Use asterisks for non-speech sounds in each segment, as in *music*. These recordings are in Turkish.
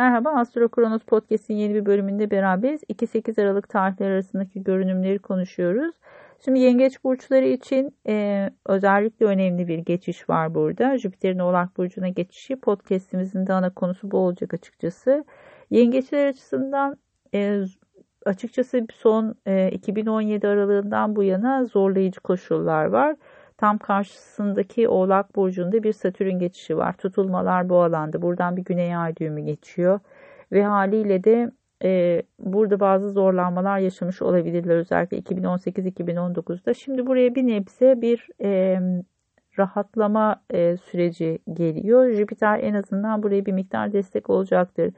Merhaba Astro Kronos Podcast'in yeni bir bölümünde beraberiz. 2-8 Aralık tarihleri arasındaki görünümleri konuşuyoruz. Şimdi yengeç burçları için e, özellikle önemli bir geçiş var burada. Jüpiter'in Oğlak Burcu'na geçişi podcast'imizin de ana konusu bu olacak açıkçası. Yengeçler açısından e, açıkçası son e, 2017 aralığından bu yana zorlayıcı koşullar var. Tam karşısındaki Oğlak Burcu'nda bir Satürn geçişi var. Tutulmalar bu alanda. Buradan bir Güney Ay düğümü geçiyor. Ve haliyle de e, burada bazı zorlanmalar yaşamış olabilirler. Özellikle 2018-2019'da. Şimdi buraya bir nebze bir e, rahatlama e, süreci geliyor. Jüpiter en azından buraya bir miktar destek olacaktır.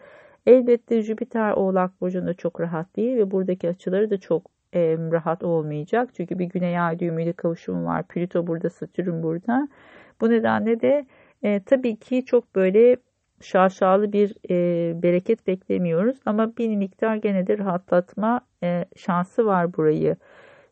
Elbette Jüpiter Oğlak Burcu'nda çok rahat değil ve buradaki açıları da çok e, rahat olmayacak. Çünkü bir güney ay düğümüyle kavuşum var. Plüto burada, Satürn burada. Bu nedenle de e, tabii ki çok böyle şaşalı bir e, bereket beklemiyoruz. Ama bir miktar gene de rahatlatma e, şansı var burayı.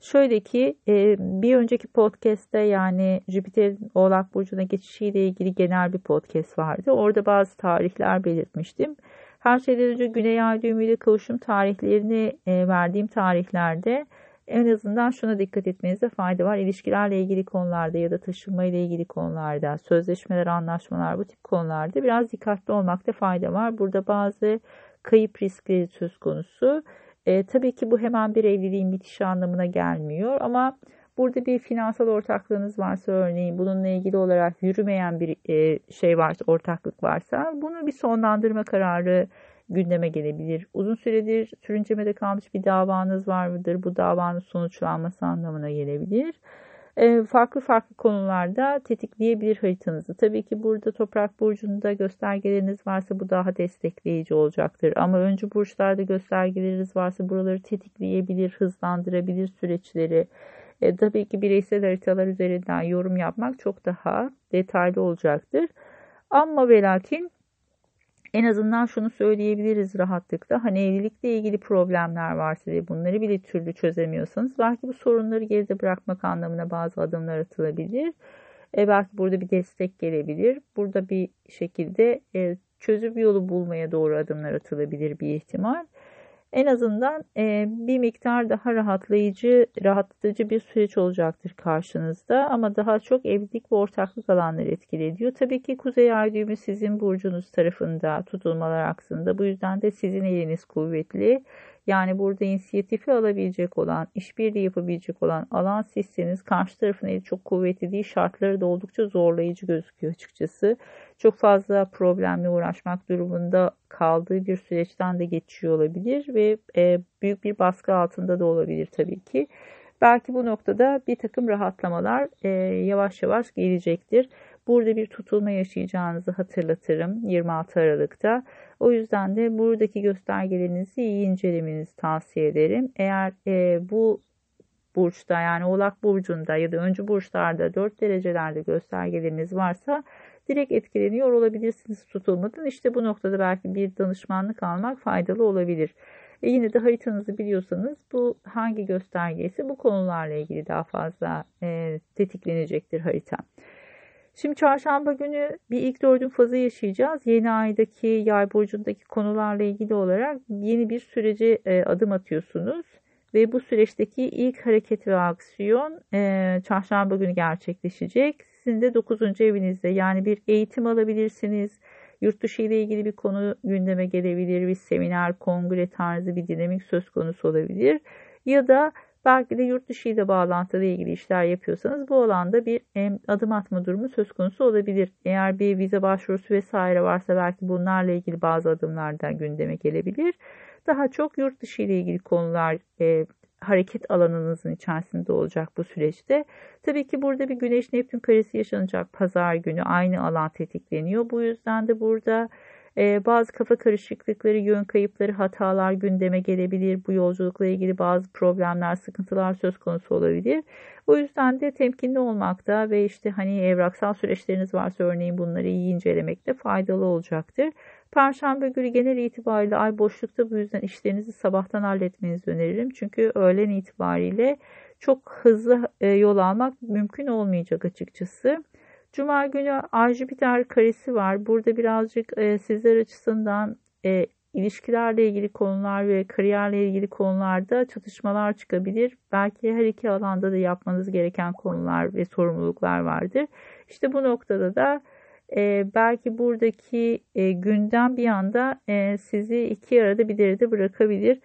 Şöyle ki e, bir önceki podcast'te yani Jüpiter'in Oğlak Burcu'na geçişiyle ilgili genel bir podcast vardı. Orada bazı tarihler belirtmiştim. Her şeyden önce Güney Ay düğümüyle kavuşum tarihlerini e, verdiğim tarihlerde en azından şuna dikkat etmenize fayda var. İlişkilerle ilgili konularda ya da taşınma ile ilgili konularda, sözleşmeler, anlaşmalar bu tip konularda biraz dikkatli olmakta fayda var. Burada bazı kayıp riskleri söz konusu. E, tabii ki bu hemen bir evliliğin bitişi anlamına gelmiyor ama Burada bir finansal ortaklığınız varsa örneğin bununla ilgili olarak yürümeyen bir e, şey varsa, ortaklık varsa bunu bir sonlandırma kararı gündeme gelebilir. Uzun süredir sürüncemede kalmış bir davanız var mıdır? Bu davanın sonuçlanması anlamına gelebilir. E, farklı farklı konularda tetikleyebilir haritanızı. Tabii ki burada toprak burcunda göstergeleriniz varsa bu daha destekleyici olacaktır. Ama öncü burçlarda göstergeleriniz varsa buraları tetikleyebilir, hızlandırabilir süreçleri. E, tabii ki bireysel haritalar üzerinden yorum yapmak çok daha detaylı olacaktır. Ama ve lakin en azından şunu söyleyebiliriz rahatlıkla. Hani evlilikle ilgili problemler varsa ve bunları bile türlü çözemiyorsanız belki bu sorunları geride bırakmak anlamına bazı adımlar atılabilir. E belki burada bir destek gelebilir. Burada bir şekilde e, çözüm yolu bulmaya doğru adımlar atılabilir bir ihtimal en azından e, bir miktar daha rahatlayıcı, rahatlatıcı bir süreç olacaktır karşınızda. Ama daha çok evlilik ve ortaklık alanları etkili ediyor. Tabii ki Kuzey Ay düğümü sizin burcunuz tarafında tutulmalar aksında. Bu yüzden de sizin eliniz kuvvetli. Yani burada inisiyatifi alabilecek olan, işbirliği yapabilecek olan alan sizseniz karşı tarafın eli çok kuvvetli değil. Şartları da oldukça zorlayıcı gözüküyor açıkçası. Çok fazla problemle uğraşmak durumunda kaldığı bir süreçten de geçiyor olabilir ve e, büyük bir baskı altında da olabilir tabii ki. Belki bu noktada bir takım rahatlamalar e, yavaş yavaş gelecektir. Burada bir tutulma yaşayacağınızı hatırlatırım 26 Aralık'ta. O yüzden de buradaki göstergelerinizi iyi incelemenizi tavsiye ederim. Eğer e, bu burçta yani Oğlak burcunda ya da öncü burçlarda 4 derecelerde göstergeleriniz varsa direkt etkileniyor olabilirsiniz tutulmadan. İşte bu noktada belki bir danışmanlık almak faydalı olabilir. E yine de haritanızı biliyorsanız bu hangi göstergesi bu konularla ilgili daha fazla e, tetiklenecektir harita. Şimdi çarşamba günü bir ilk dördün fazı yaşayacağız. Yeni aydaki yay burcundaki konularla ilgili olarak yeni bir sürece e, adım atıyorsunuz. Ve bu süreçteki ilk hareket ve aksiyon e, çarşamba günü gerçekleşecek. Sizin de 9. evinizde yani bir eğitim alabilirsiniz. Yurt dışı ile ilgili bir konu gündeme gelebilir. Bir seminer, kongre tarzı bir dinamik söz konusu olabilir. Ya da Belki de yurt dışı ile bağlantılı ilgili işler yapıyorsanız bu alanda bir adım atma durumu söz konusu olabilir. Eğer bir vize başvurusu vesaire varsa belki bunlarla ilgili bazı adımlardan gündeme gelebilir. Daha çok yurt dışı ile ilgili konular e, hareket alanınızın içerisinde olacak bu süreçte. Tabii ki burada bir Güneş Neptün karesi yaşanacak pazar günü aynı alan tetikleniyor. Bu yüzden de burada ee, bazı kafa karışıklıkları, yön kayıpları, hatalar gündeme gelebilir. Bu yolculukla ilgili bazı problemler, sıkıntılar söz konusu olabilir. O yüzden de temkinli olmakta ve işte hani evraksal süreçleriniz varsa örneğin bunları iyi incelemekte faydalı olacaktır. Perşembe günü genel itibariyle ay boşlukta bu yüzden işlerinizi sabahtan halletmenizi öneririm. Çünkü öğlen itibariyle çok hızlı e, yol almak mümkün olmayacak açıkçası. Cuma günü Ay Jüpiter karesi var. Burada birazcık e, sizler açısından e, ilişkilerle ilgili konular ve kariyerle ilgili konularda çatışmalar çıkabilir. Belki her iki alanda da yapmanız gereken konular ve sorumluluklar vardır. İşte bu noktada da e, belki buradaki e, gündem bir anda e, sizi iki arada bir derede bırakabilir.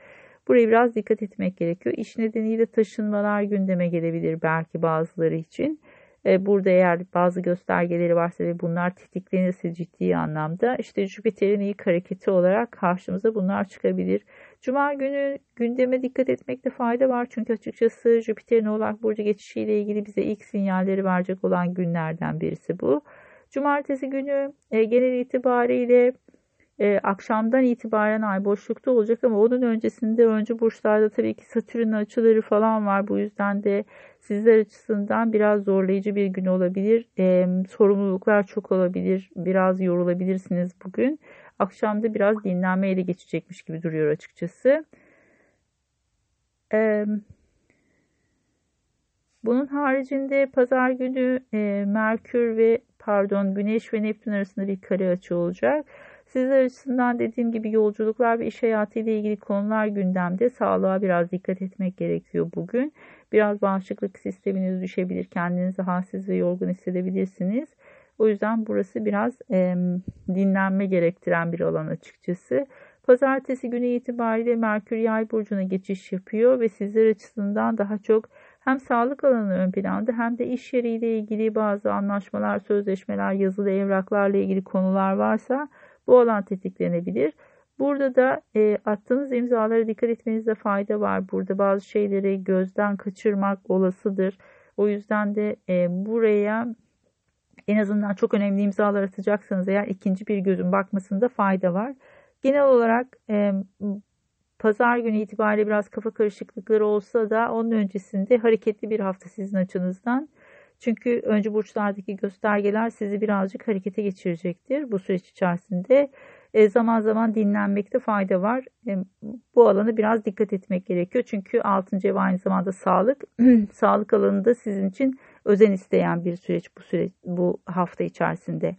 Buraya biraz dikkat etmek gerekiyor. İş nedeniyle taşınmalar gündeme gelebilir belki bazıları için. E, burada eğer bazı göstergeleri varsa ve bunlar tetiklenirse ciddi anlamda işte Jüpiter'in ilk hareketi olarak karşımıza bunlar çıkabilir. Cuma günü gündeme dikkat etmekte fayda var. Çünkü açıkçası Jüpiter'in Oğlak Burcu geçişiyle ilgili bize ilk sinyalleri verecek olan günlerden birisi bu. Cumartesi günü e, genel itibariyle e, akşamdan itibaren ay boşlukta olacak ama onun öncesinde önce burçlarda tabii ki Satürn açıları falan var. Bu yüzden de sizler açısından biraz zorlayıcı bir gün olabilir. E, sorumluluklar çok olabilir. Biraz yorulabilirsiniz bugün. Akşamda biraz dinlenme ele geçecekmiş gibi duruyor açıkçası. E, bunun haricinde pazar günü e, Merkür ve pardon Güneş ve Neptün arasında bir kare açı olacak. Sizler açısından dediğim gibi yolculuklar ve iş hayatı ile ilgili konular gündemde. Sağlığa biraz dikkat etmek gerekiyor bugün. Biraz bağışıklık sisteminiz düşebilir. Kendinizi halsiz ve yorgun hissedebilirsiniz. O yüzden burası biraz e, dinlenme gerektiren bir alan açıkçası. Pazartesi günü itibariyle Merkür Yay burcuna geçiş yapıyor ve sizler açısından daha çok hem sağlık alanı ön planda hem de iş yeriyle ilgili bazı anlaşmalar, sözleşmeler, yazılı evraklarla ilgili konular varsa bu alan tetiklenebilir. Burada da e, attığınız imzalara dikkat etmenizde fayda var. Burada bazı şeyleri gözden kaçırmak olasıdır. O yüzden de e, buraya en azından çok önemli imzalar atacaksanız eğer ikinci bir gözün bakmasında fayda var. Genel olarak e, pazar günü itibariyle biraz kafa karışıklıkları olsa da onun öncesinde hareketli bir hafta sizin açınızdan. Çünkü önce burçlardaki göstergeler sizi birazcık harekete geçirecektir bu süreç içerisinde. E, zaman zaman dinlenmekte fayda var. E, bu alana biraz dikkat etmek gerekiyor. Çünkü 6. ev aynı zamanda sağlık. *clears throat* sağlık alanında sizin için özen isteyen bir süreç bu süreç bu hafta içerisinde.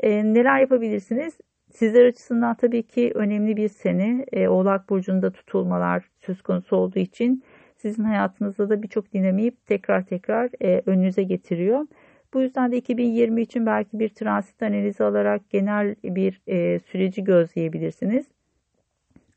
E, neler yapabilirsiniz? Sizler açısından tabii ki önemli bir sene. Oğlak Burcu'nda tutulmalar söz konusu olduğu için sizin hayatınızda da birçok dinamiği tekrar tekrar e, önünüze getiriyor. Bu yüzden de 2020 için belki bir transit analizi alarak genel bir e, süreci gözleyebilirsiniz.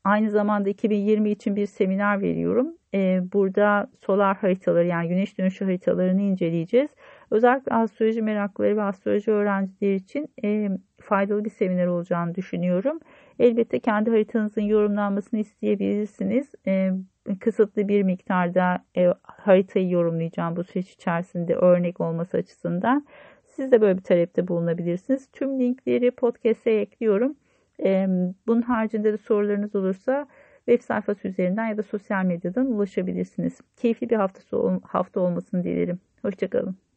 Aynı zamanda 2020 için bir seminer veriyorum. E, burada solar haritaları yani güneş dönüşü haritalarını inceleyeceğiz. Özellikle astroloji meraklıları ve astroloji öğrencileri için e, faydalı bir seminer olacağını düşünüyorum. Elbette kendi haritanızın yorumlanmasını isteyebilirsiniz. E, kısıtlı bir miktarda e, haritayı yorumlayacağım bu süreç içerisinde örnek olması açısından. Siz de böyle bir talepte bulunabilirsiniz. Tüm linkleri podcast'e ekliyorum. E, bunun haricinde de sorularınız olursa web sayfası üzerinden ya da sosyal medyadan ulaşabilirsiniz. Keyifli bir hafta, hafta olmasını dilerim. Hoşçakalın.